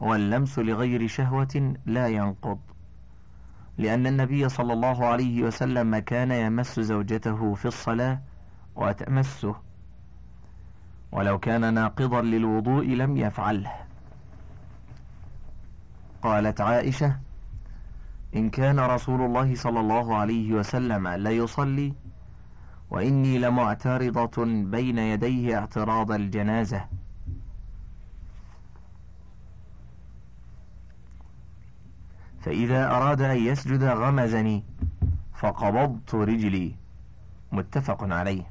واللمس لغير شهوة لا ينقض. لأن النبي صلى الله عليه وسلم كان يمس زوجته في الصلاة وتمسه. ولو كان ناقضا للوضوء لم يفعله. قالت عائشة إن كان رسول الله صلى الله عليه وسلم ليصلي وإني لمعترضة بين يديه اعتراض الجنازة. فإذا أراد أن يسجد غمزني فقبضت رجلي. متفق عليه.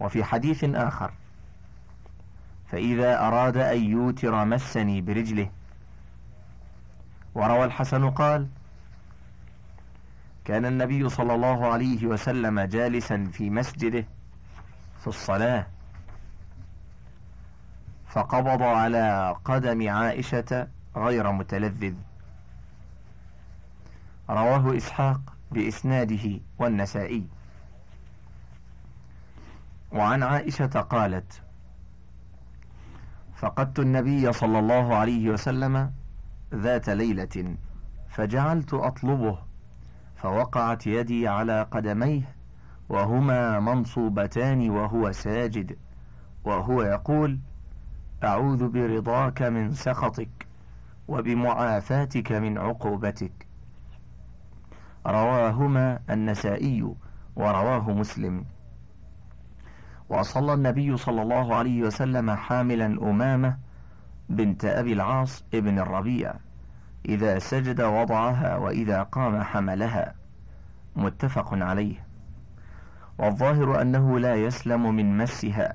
وفي حديث آخر فإذا أراد أن يوتر مسني برجله. وروى الحسن قال كان النبي صلى الله عليه وسلم جالسا في مسجده في الصلاة فقبض على قدم عائشة غير متلذذ. رواه إسحاق بإسناده والنسائي. وعن عائشة قالت فقدت النبي صلى الله عليه وسلم ذات ليلة فجعلت أطلبه فوقعت يدي على قدميه وهما منصوبتان وهو ساجد وهو يقول أعوذ برضاك من سخطك. وبمعافاتك من عقوبتك. رواهما النسائي ورواه مسلم. وصلى النبي صلى الله عليه وسلم حاملا أمامة بنت أبي العاص ابن الربيع إذا سجد وضعها وإذا قام حملها. متفق عليه. والظاهر أنه لا يسلم من مسها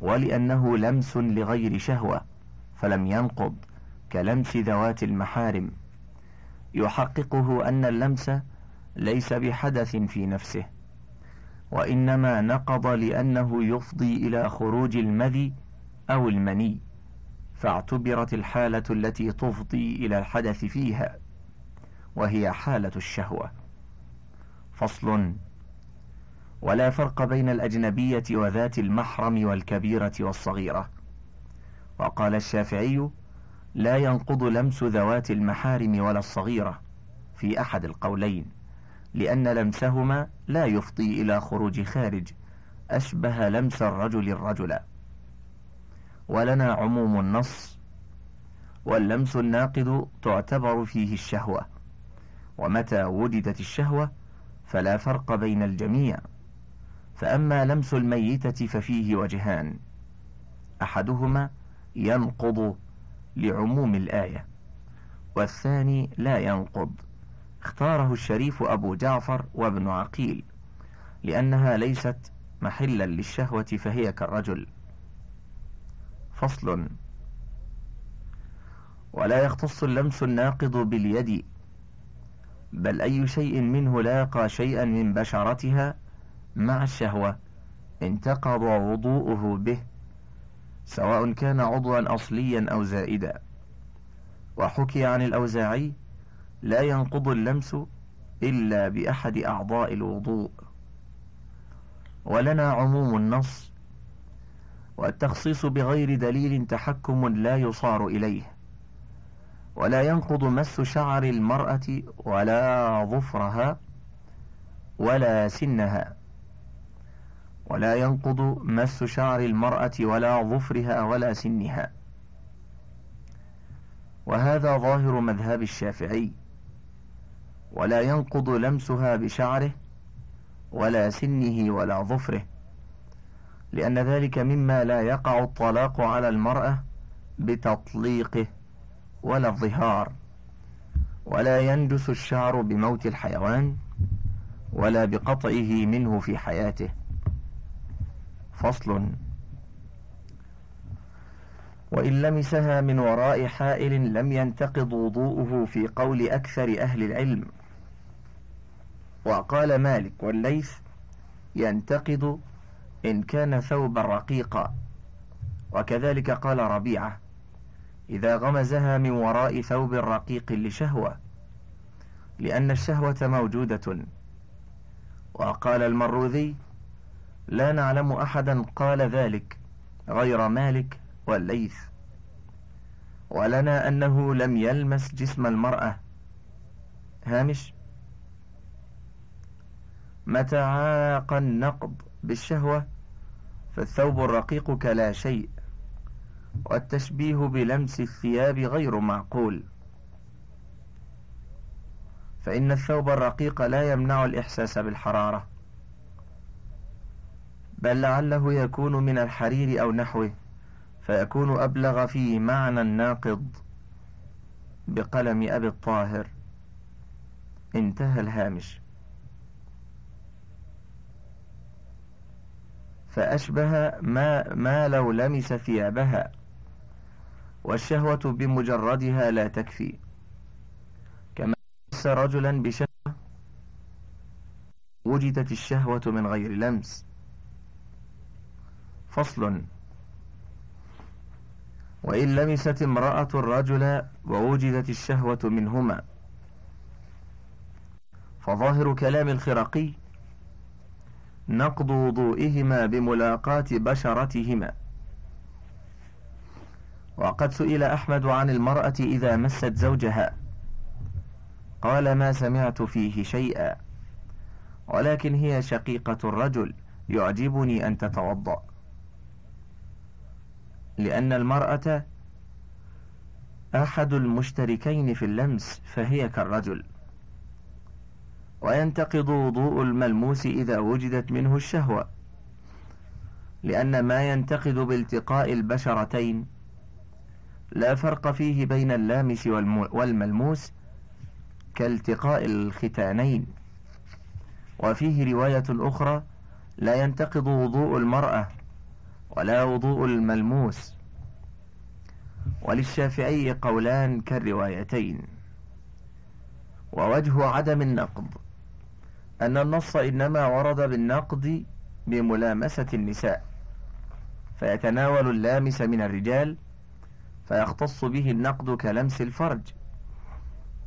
ولأنه لمس لغير شهوة فلم ينقض. كلمس ذوات المحارم. يحققه أن اللمس ليس بحدث في نفسه وإنما نقض لأنه يفضي إلى خروج المذي أو المني فاعتبرت الحالة التي تفضي إلى الحدث فيها وهي حالة الشهوة. فصل ولا فرق بين الأجنبية وذات المحرم والكبيرة والصغيرة. وقال الشافعي لا ينقض لمس ذوات المحارم ولا الصغيرة في أحد القولين لأن لمسهما لا يفضي إلى خروج خارج أشبه لمس الرجل الرجل. ولنا عموم النص واللمس الناقض تعتبر فيه الشهوة ومتى وجدت الشهوة فلا فرق بين الجميع. فأما لمس الميتة ففيه وجهان أحدهما ينقض لعموم الآية. والثاني لا ينقض. اختاره الشريف أبو جعفر وابن عقيل لأنها ليست محلا للشهوة فهي كالرجل. فصل. ولا يختص اللمس الناقض باليد بل أي شيء منه لاقى شيئا من بشرتها مع الشهوة انتقض وضوءه به سواء كان عضوا أصليا أو زائدا. وحكي عن الأوزاعي لا ينقض اللمس إلا بأحد أعضاء الوضوء. ولنا عموم النص والتخصيص بغير دليل تحكم لا يصار إليه. ولا ينقض مس شعر المرأة ولا ظفرها ولا سنها. ولا ينقض مس شعر المرأة ولا ظفرها ولا سنها. وهذا ظاهر مذهب الشافعي. ولا ينقض لمسها بشعره ولا سنه ولا ظفره لأن ذلك مما لا يقع الطلاق على المرأة بتطليقه ولا الظهار. ولا ينجس الشعر بموت الحيوان ولا بقطعه منه في حياته. فصل. وإن لمسها من وراء حائل لم ينتقض وضوءه في قول أكثر أهل العلم. وقال مالك والليث ينتقض إن كان ثوبا رقيقا. وكذلك قال ربيعة إذا غمزها من وراء ثوب رقيق لشهوة لأن الشهوة موجودة. وقال المروذي لا نعلم أحدا قال ذلك غير مالك والليث. ولنا أنه لم يلمس جسم المرأة. هامش. متى عاق النقض بالشهوة فالثوب الرقيق كلا شيء والتشبيه بلمس الثياب غير معقول. فإن الثوب الرقيق لا يمنع الإحساس بالحرارة. بل لعله يكون من الحرير أو نحوه فيكون أبلغ في معنى الناقض بقلم أبي الطاهر. انتهى الهامش. فأشبه ما, ما لو لمس ثيابها والشهوة بمجردها لا تكفي. كما لمس رجلا بشهوة وجدت الشهوة من غير لمس. فصل. وإن لمست امرأة الرجل ووجدت الشهوة منهما. فظاهر كلام الخرقي نقض وضوئهما بملاقاة بشرتهما. وقد سئل أحمد عن المرأة إذا مست زوجها. قال ما سمعت فيه شيئا. ولكن هي شقيقة الرجل يعجبني أن تتوضأ. لأن المرأة أحد المشتركين في اللمس فهي كالرجل. وينتقض وضوء الملموس إذا وجدت منه الشهوة لأن ما ينتقد بالتقاء البشرتين لا فرق فيه بين اللامس والملموس كالتقاء الختانين. وفيه رواية أخرى لا ينتقض وضوء المرأة ولا وضوء الملموس وللشافعي قولان كالروايتين. ووجه عدم النقض أن النص إنما ورد بالنقد بملامسة النساء فيتناول اللامس من الرجال فيختص به النقد كلمس الفرج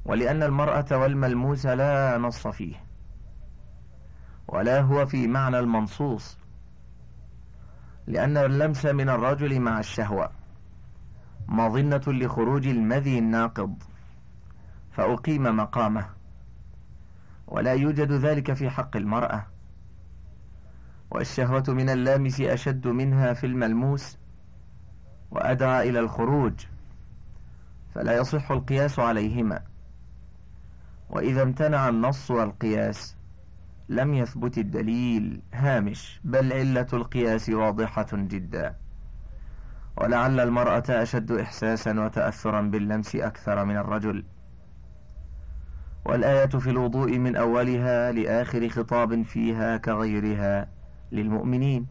ولأن المرأة والملموس لا نص فيه ولا هو في معنى المنصوص لأن اللمس من الرجل مع الشهوة مظنة لخروج المذي الناقض فأقيم مقامه ولا يوجد ذلك في حق المرأة. والشهوة من اللامس أشد منها في الملموس وأدعى إلى الخروج فلا يصح القياس عليهما. وإذا امتنع النص والقياس لم يثبت الدليل هامش بل علة القياس واضحة جدا. ولعل المرأة أشد إحساسا وتأثرا باللمس أكثر من الرجل. والآية في الوضوء من أولها لآخر خطاب فيها كغيرها للمؤمنين.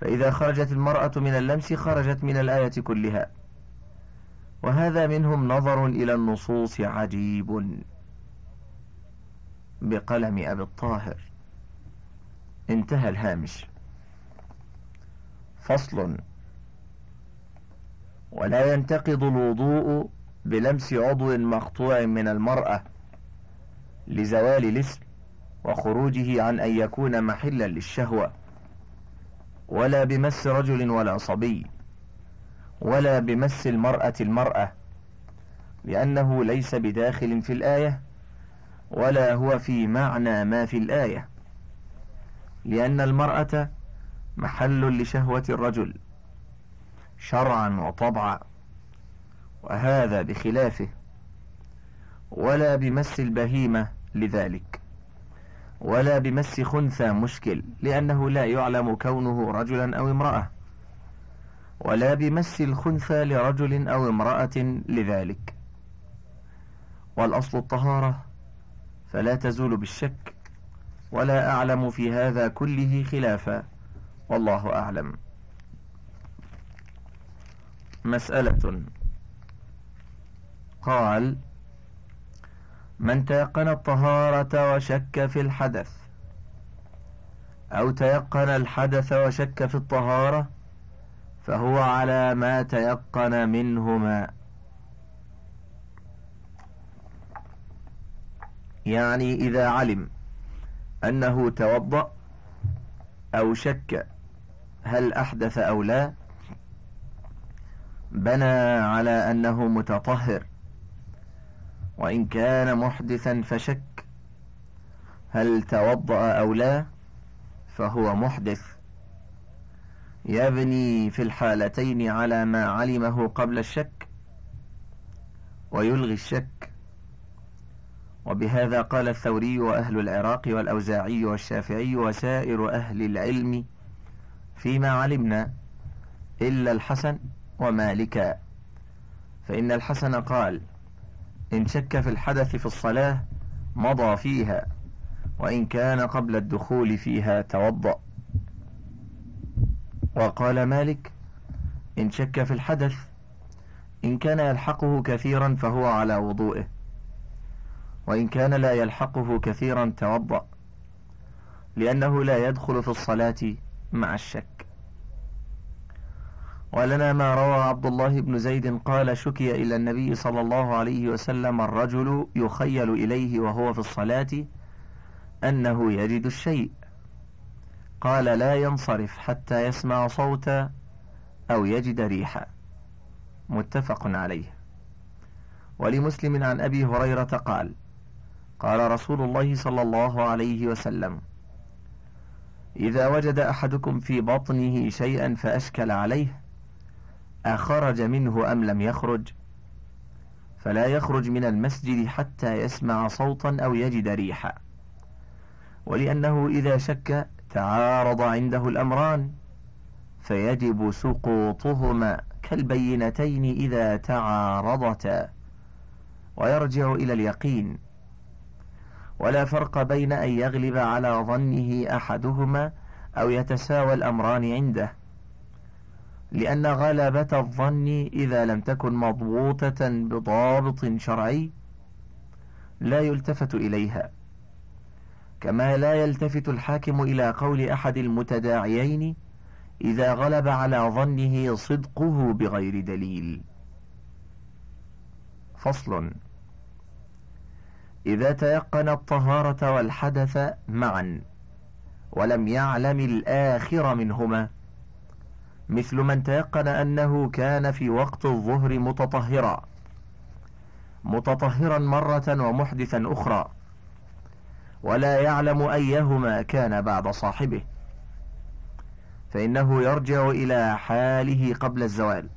فإذا خرجت المرأة من اللمس خرجت من الآية كلها. وهذا منهم نظر إلى النصوص عجيب. بقلم أبي الطاهر. انتهى الهامش. فصل. ولا ينتقض الوضوء بلمس عضو مقطوع من المرأة لزوال الاسم وخروجه عن أن يكون محلا للشهوة. ولا بمس رجل ولا صبي. ولا بمس المرأة المرأة لأنه ليس بداخل في الآية ولا هو في معنى ما في الآية. لأن المرأة محل لشهوة الرجل شرعا وطبعا وهذا بخلافه ولا بمس البهيمة لذلك ولا بمس خنثى مشكل لأنه لا يعلم كونه رجلا أو امرأة ولا بمس الخنثى لرجل أو امرأة لذلك. والأصل الطهارة فلا تزول بالشك ولا أعلم في هذا كله خلافا والله أعلم. مسألة. قال من تيقن الطهارة وشك في الحدث أو تيقن الحدث وشك في الطهارة فهو على ما تيقن منهما. يعني إذا علم أنه توضأ أو شك هل أحدث أو لا بنى على أنه متطهر وإن كان محدثا فشك هل توضأ أو لا فهو محدث. يبني في الحالتين على ما علمه قبل الشك ويلغي الشك. وبهذا قال الثوري وأهل العراق والأوزاعي والشافعي وسائر أهل العلم فيما علمنا إلا الحسن ومالكا فإن الحسن قال إن شك في الحدث في الصلاة مضى فيها وإن كان قبل الدخول فيها توضأ. وقال مالك إن شك في الحدث إن كان يلحقه كثيرا فهو على وضوئه. وإن كان لا يلحقه كثيرا توضأ لأنه لا يدخل في الصلاة مع الشك. ولنا ما روى عبد الله بن زيد قال شكي إلى النبي صلى الله عليه وسلم الرجل يخيل إليه وهو في الصلاة أنه يجد الشيء. قال لا ينصرف حتى يسمع صوتا أو يجد ريحا. متفق عليه. ولمسلم عن أبي هريرة قال قال رسول الله صلى الله عليه وسلم إذا وجد أحدكم في بطنه شيئا فأشكل عليه أخرج منه أم لم يخرج؟ فلا يخرج من المسجد حتى يسمع صوتا أو يجد ريحا. ولأنه إذا شك تعارض عنده الأمران فيجب سقوطهما كالبينتين إذا تعارضتا ويرجع إلى اليقين ولا فرق بين أن يغلب على ظنه أحدهما أو يتساوى الأمران عنده. لأن غلبة الظن إذا لم تكن مضبوطة بضابط شرعي لا يلتفت إليها. كما لا يلتفت الحاكم إلى قول أحد المتداعيين إذا غلب على ظنه صدقه بغير دليل. فصل. إذا تيقن الطهارة والحدث معا ولم يعلم الآخر منهما. مثل من تيقن أنه كان في وقت الظهر متطهرا متطهرا مرة ومحدثا أخرى. ولا يعلم أيهما كان بعد صاحبه. فإنه يرجع إلى حاله قبل الزوال.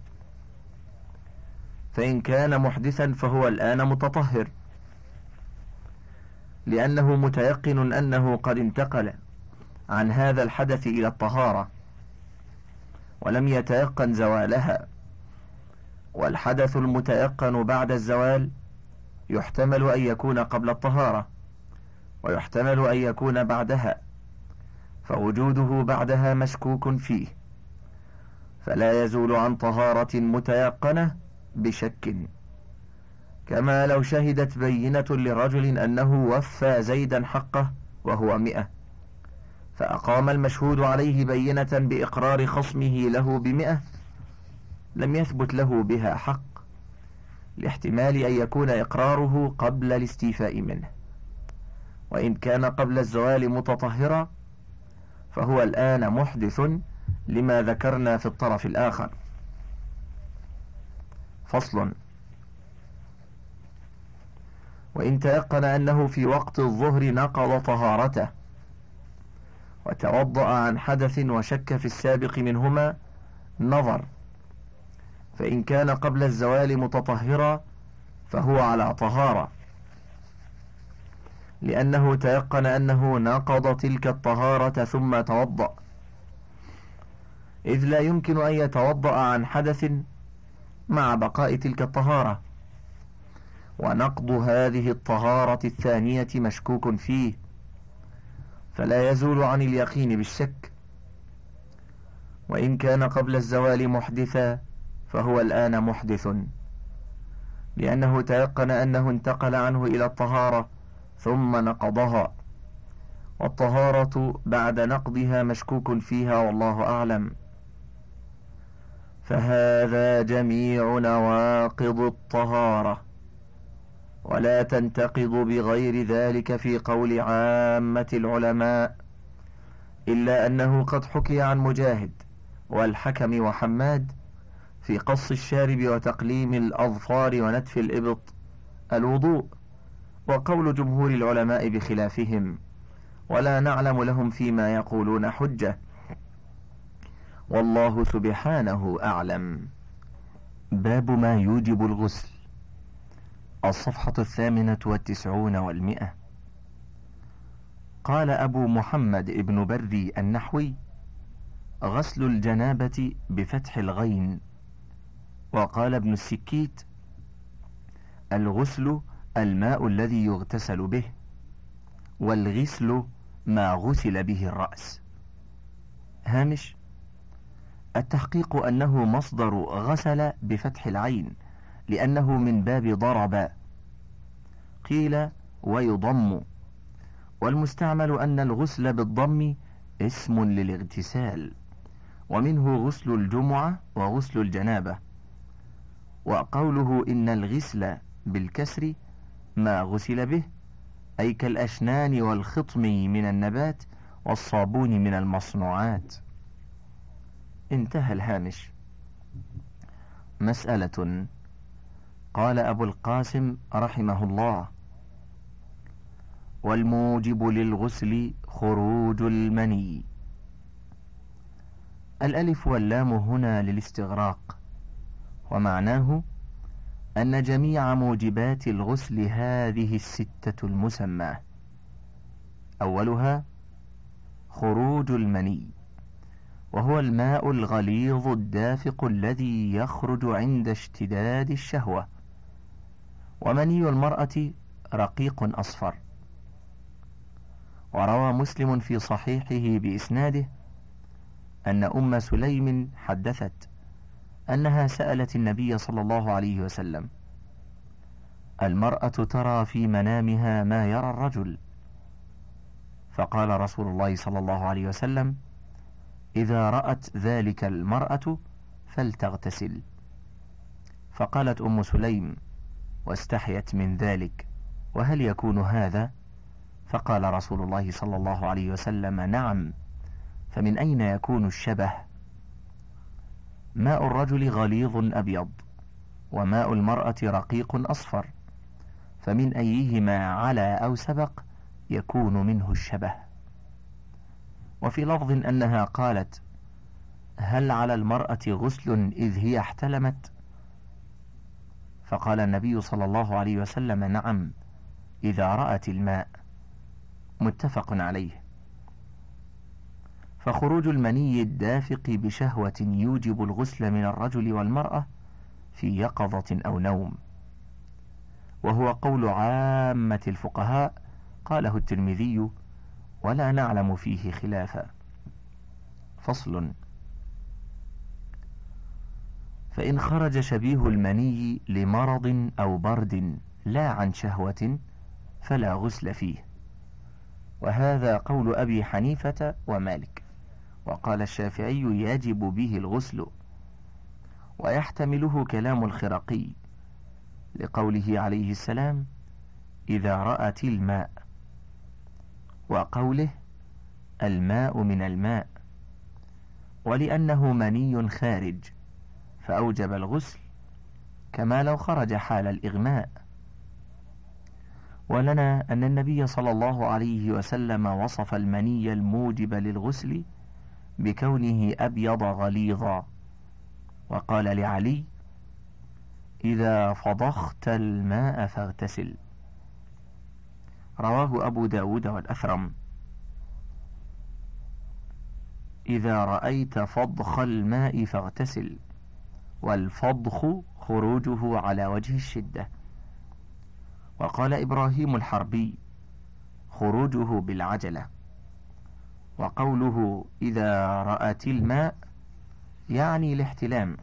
فإن كان محدثا فهو الآن متطهر. لأنه متيقن أنه قد انتقل عن هذا الحدث إلى الطهارة ولم يتيقن زوالها. والحدث المتيقن بعد الزوال يحتمل أن يكون قبل الطهارة ويحتمل أن يكون بعدها فوجوده بعدها مشكوك فيه فلا يزول عن طهارة متيقنة بشك. كما لو شهدت بينة لرجل أنه وفى زيدا حقه وهو مئة. فأقام المشهود عليه بينة بإقرار خصمه له بمئة. لم يثبت له بها حق لاحتمال أن يكون إقراره قبل الاستيفاء منه. وإن كان قبل الزوال متطهرا فهو الآن محدث لما ذكرنا في الطرف الآخر. فصل. وإن تيقن أنه في وقت الظهر نقض طهارته وتوضأ عن حدث وشك في السابق منهما نظر. فإن كان قبل الزوال متطهرا فهو على طهارة. لأنه تيقن أنه نقض تلك الطهارة ثم توضأ. إذ لا يمكن أن يتوضأ عن حدث مع بقاء تلك الطهارة. ونقض هذه الطهارة الثانية مشكوك فيه. فلا يزول عن اليقين بالشك. وإن كان قبل الزوال محدثا فهو الآن محدث. لأنه تيقن أنه انتقل عنه إلى الطهارة ثم نقضها. والطهارة بعد نقضها مشكوك فيها والله أعلم. فهذا جميع نواقض الطهارة. ولا تنتقض بغير ذلك في قول عامة العلماء إلا أنه قد حكي عن مجاهد والحكم وحماد في قص الشارب وتقليم الأظفار ونتف الإبط الوضوء وقول جمهور العلماء بخلافهم ولا نعلم لهم فيما يقولون حجة. والله سبحانه أعلم. باب ما يوجب الغسل. الصفحة الثامنة والتسعون والمئة. قال أبو محمد ابن بري النحوي غسل الجنابة بفتح الغين. وقال ابن السكيت الغسل الماء الذي يغتسل به والغسل ما غسل به الرأس. هامش التحقيق أنه مصدر غسل بفتح العين لأنه من باب ضرب قيل ويضم. والمستعمل أن الغسل بالضم اسم للاغتسال ومنه غسل الجمعة وغسل الجنابة. وقوله إن الغسل بالكسر ما غسل به أي كالأشنان والخطم من النبات والصابون من المصنوعات. انتهى الهامش. مسألة. قال أبو القاسم رحمه الله والموجب للغسل خروج المني. الألف واللام هنا للاستغراق ومعناه أن جميع موجبات الغسل هذه الستة المسماة أولها خروج المني وهو الماء الغليظ الدافق الذي يخرج عند اشتداد الشهوة. ومني المرأة رقيق أصفر. وروى مسلم في صحيحه بإسناده أن أم سليم حدثت أنها سألت النبي صلى الله عليه وسلم المرأة ترى في منامها ما يرى الرجل؟ فقال رسول الله صلى الله عليه وسلم إذا رأت ذلك المرأة فلتغتسل. فقالت أم سليم واستحيت من ذلك وهل يكون هذا؟ فقال رسول الله صلى الله عليه وسلم نعم فمن أين يكون الشبه؟ ماء الرجل غليظ أبيض وماء المرأة رقيق أصفر فمن أيهما على أو سبق يكون منه الشبه؟ وفي لفظ أنها قالت هل على المرأة غسل إذ هي احتلمت؟ فقال النبي صلى الله عليه وسلم نعم إذا رأت الماء. متفق عليه. فخروج المني الدافق بشهوة يوجب الغسل من الرجل والمرأة في يقظة أو نوم. وهو قول عامة الفقهاء قاله الترمذي ولا نعلم فيه خلافا فصل. فإن خرج شبيه المني لمرض أو برد لا عن شهوة فلا غسل فيه. وهذا قول أبي حنيفة ومالك. وقال الشافعي يجب به الغسل. ويحتمله كلام الخرقي. لقوله عليه السلام إذا رأت الماء. وقوله الماء من الماء. ولأنه مني خارج فأوجب الغسل كما لو خرج حال الإغماء. ولنا أن النبي صلى الله عليه وسلم وصف المني الموجب للغسل بكونه أبيض غليظا. وقال لعلي إذا فضخت الماء فاغتسل. رواه أبو داود والأثرم إذا رأيت فضخ الماء فاغتسل والفضخ خروجه على وجه الشدة. وقال إبراهيم الحربي خروجه بالعجلة. وقوله إذا رأت الماء يعني الاحتلام.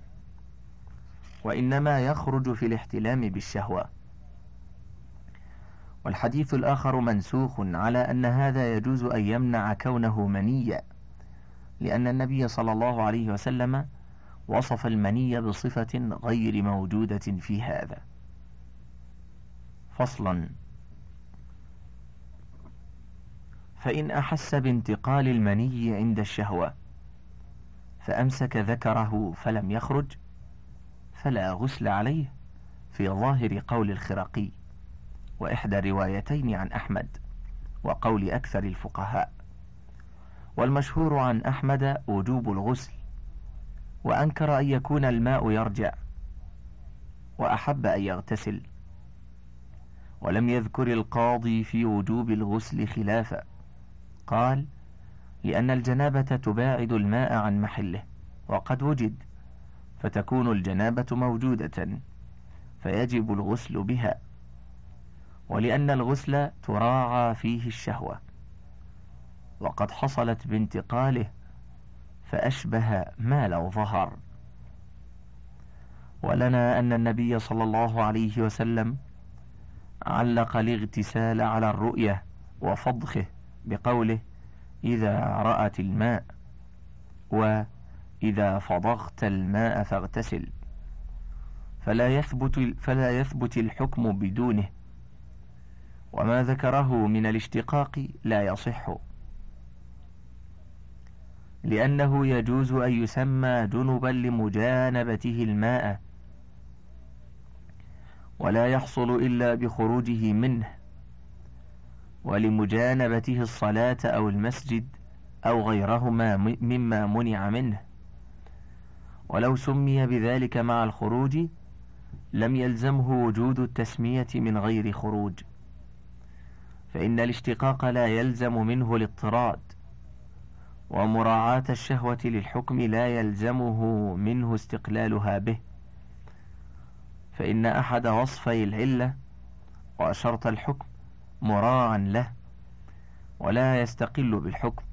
وإنما يخرج في الاحتلام بالشهوة. والحديث الآخر منسوخ على أن هذا يجوز أن يمنع كونه منيا لأن النبي صلى الله عليه وسلم وصف المني بصفة غير موجودة في هذا. فصلا. فإن أحس بانتقال المني عند الشهوة فأمسك ذكره فلم يخرج فلا غسل عليه في ظاهر قول الخرقي وإحدى الروايتين عن أحمد وقول أكثر الفقهاء. والمشهور عن أحمد وجوب الغسل وأنكر أن يكون الماء يرجع وأحب أن يغتسل. ولم يذكر القاضي في وجوب الغسل خلافا. قال لأن الجنابة تباعد الماء عن محله وقد وجد فتكون الجنابة موجودة فيجب الغسل بها. ولأن الغسل تراعى فيه الشهوة. وقد حصلت بانتقاله فأشبه ما لو ظهر. ولنا أن النبي صلى الله عليه وسلم علق الاغتسال على الرؤية وفضخه بقوله إذا رأت الماء وإذا فضغت الماء فاغتسل. فلا يثبت فلا يثبت الحكم بدونه. وما ذكره من الاشتقاق لا يصح. لأنه يجوز أن يسمى جنبا لمجانبته الماء ولا يحصل إلا بخروجه منه ولمجانبته الصلاة أو المسجد أو غيرهما مما منع منه. ولو سمي بذلك مع الخروج لم يلزمه وجود التسمية من غير خروج. فإن الاشتقاق لا يلزم منه الاضطراد ومراعاة الشهوة للحكم لا يلزمه منه استقلالها به. فإن أحد وصفي العلة وشرط الحكم مراعا له ولا يستقل بالحكم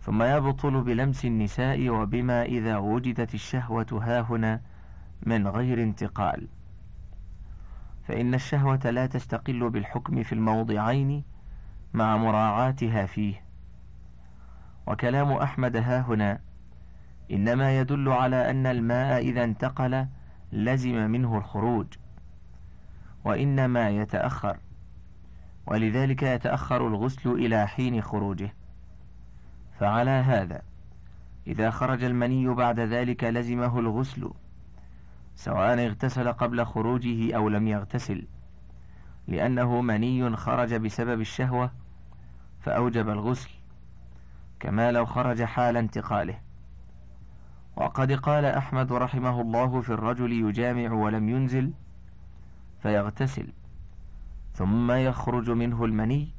ثم يبطل بلمس النساء وبما إذا وجدت الشهوة هاهنا من غير انتقال. فإن الشهوة لا تستقل بالحكم في الموضعين مع مراعاتها فيه. وكلام أحمد هاهنا إنما يدل على أن الماء إذا انتقل لزم منه الخروج وإنما يتأخر ولذلك يتأخر الغسل إلى حين خروجه. فعلى هذا إذا خرج المني بعد ذلك لزمه الغسل سواء اغتسل قبل خروجه أو لم يغتسل لأنه مني خرج بسبب الشهوة فأوجب الغسل كما لو خرج حال انتقاله. وقد قال أحمد رحمه الله في الرجل يجامع ولم ينزل فيغتسل ثم يخرج منه المني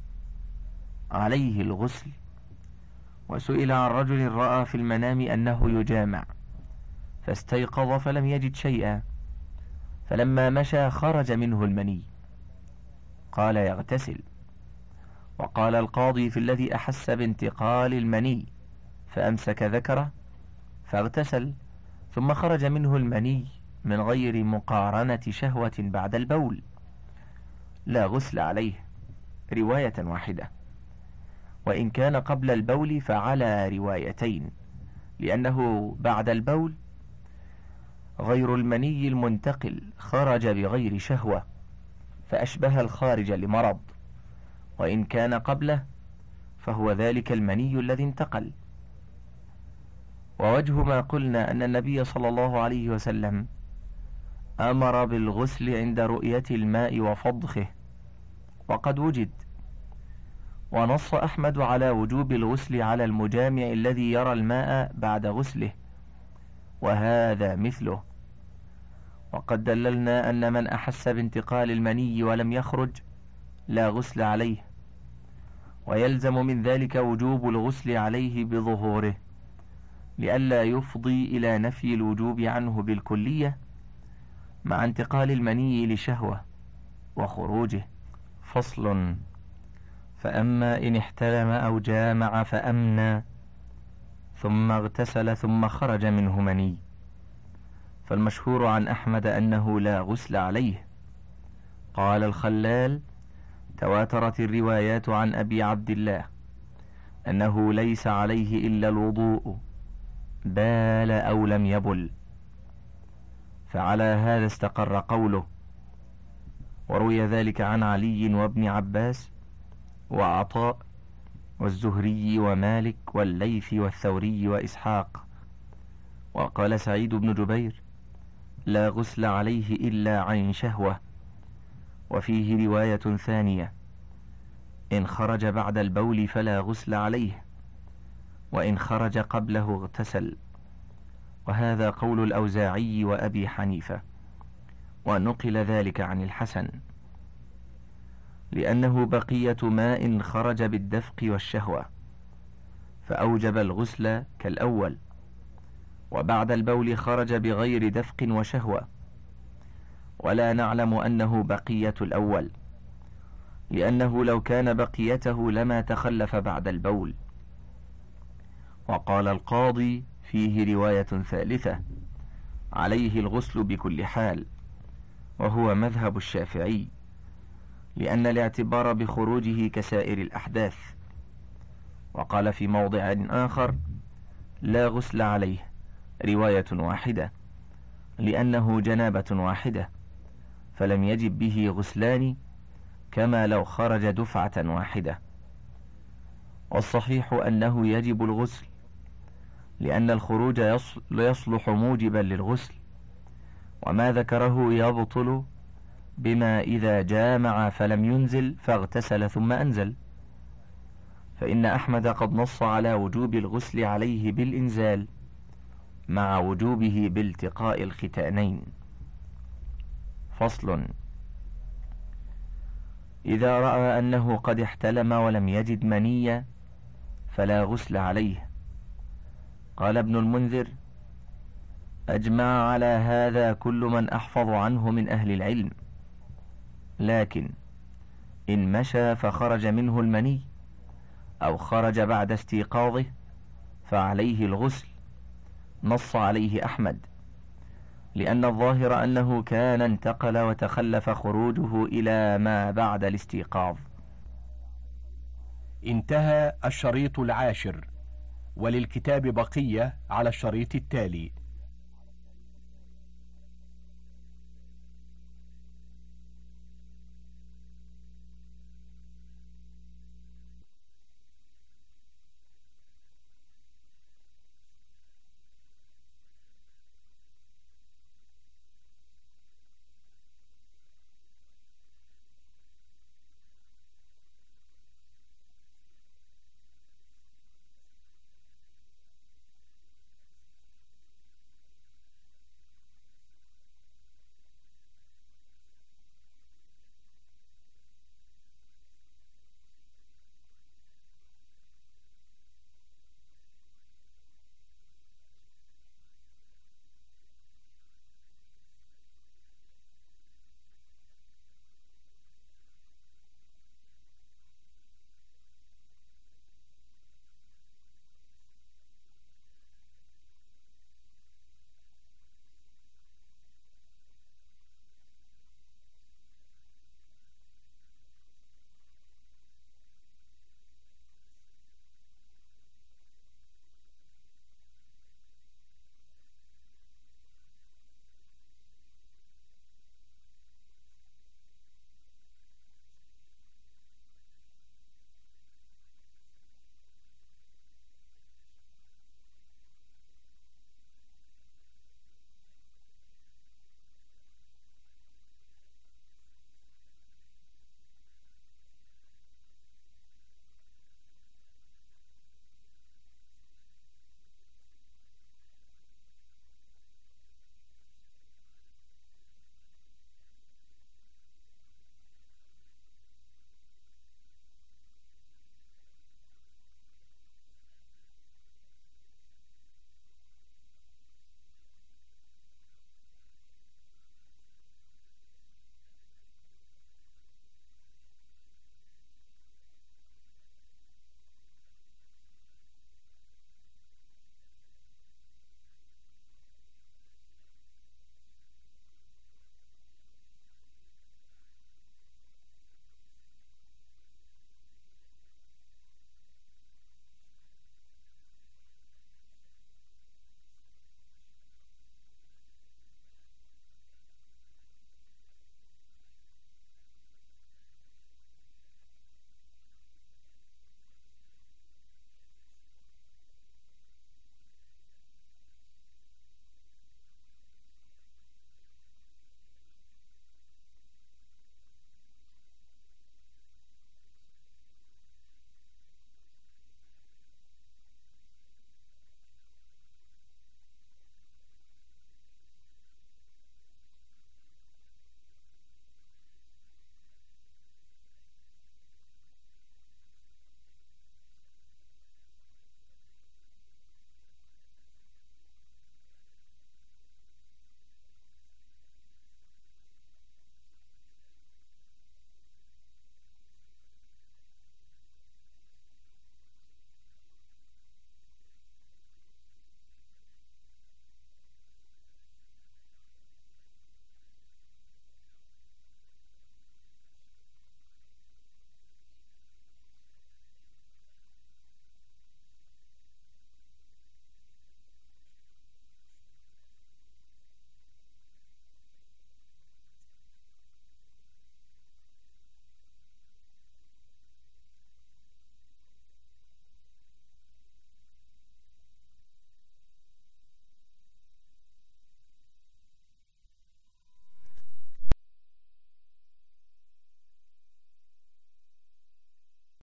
عليه الغسل. وسئل عن رجل رأى في المنام أنه يجامع فاستيقظ فلم يجد شيئا فلما مشى خرج منه المني. قال يغتسل. وقال القاضي في الذي أحس بانتقال المني فأمسك ذكره فاغتسل ثم خرج منه المني من غير مقارنة شهوة بعد البول. لا غسل عليه. رواية واحدة. وإن كان قبل البول فعلى روايتين لأنه بعد البول غير المني المنتقل خرج بغير شهوة فأشبه الخارج لمرض. وإن كان قبله فهو ذلك المني الذي انتقل. ووجه ما قلنا أن النبي صلى الله عليه وسلم أمر بالغسل عند رؤية الماء وفضخه. وقد وجد. ونص أحمد على وجوب الغسل على المجامع الذي يرى الماء بعد غسله. وهذا مثله. وقد دللنا أن من أحس بانتقال المني ولم يخرج لا غسل عليه. ويلزم من ذلك وجوب الغسل عليه بظهوره. لئلا يفضي إلى نفي الوجوب عنه بالكلية مع انتقال المني لشهوة وخروجه. فصل. فأما إن احتلم أو جامع فأمنى ثم اغتسل ثم خرج منه مني. فالمشهور عن أحمد أنه لا غسل عليه. قال الخلال تواترت الروايات عن أبي عبد الله أنه ليس عليه إلا الوضوء. بال أو لم يبل. فعلى هذا استقر قوله. وروي ذلك عن علي وابن عباس وعطاء والزهري ومالك والليث والثوري وإسحاق. وقال سعيد بن جبير لا غسل عليه إلا عن شهوة. وفيه رواية ثانية إن خرج بعد البول فلا غسل عليه. وإن خرج قبله اغتسل. وهذا قول الأوزاعي وأبي حنيفة. ونقل ذلك عن الحسن. لأنه بقية ماء خرج بالدفق والشهوة. فأوجب الغسل كالأول. وبعد البول خرج بغير دفق وشهوة. ولا نعلم أنه بقية الأول. لأنه لو كان بقيته لما تخلف بعد البول. وقال القاضي فيه رواية ثالثة عليه الغسل بكل حال وهو مذهب الشافعي لأن الاعتبار بخروجه كسائر الأحداث. وقال في موضع آخر لا غسل عليه رواية واحدة لأنه جنابة واحدة فلم يجب به غسلان كما لو خرج دفعة واحدة. والصحيح أنه يجب الغسل لأن الخروج يصلح موجبا للغسل وما ذكره يبطل بما إذا جامع فلم ينزل فاغتسل ثم أنزل. فإن أحمد قد نص على وجوب الغسل عليه بالإنزال مع وجوبه بالتقاء الختانين. فصل. إذا رأى أنه قد احتلم ولم يجد منية فلا غسل عليه. قال ابن المنذر أجمع على هذا كل من أحفظ عنه من أهل العلم. لكن إن مشى فخرج منه المني أو خرج بعد استيقاظه فعليه الغسل نص عليه أحمد. لأن الظاهر أنه كان انتقل وتخلف خروجه إلى ما بعد الاستيقاظ. انتهى الشريط العاشر. وللكتاب بقية على الشريط التالي.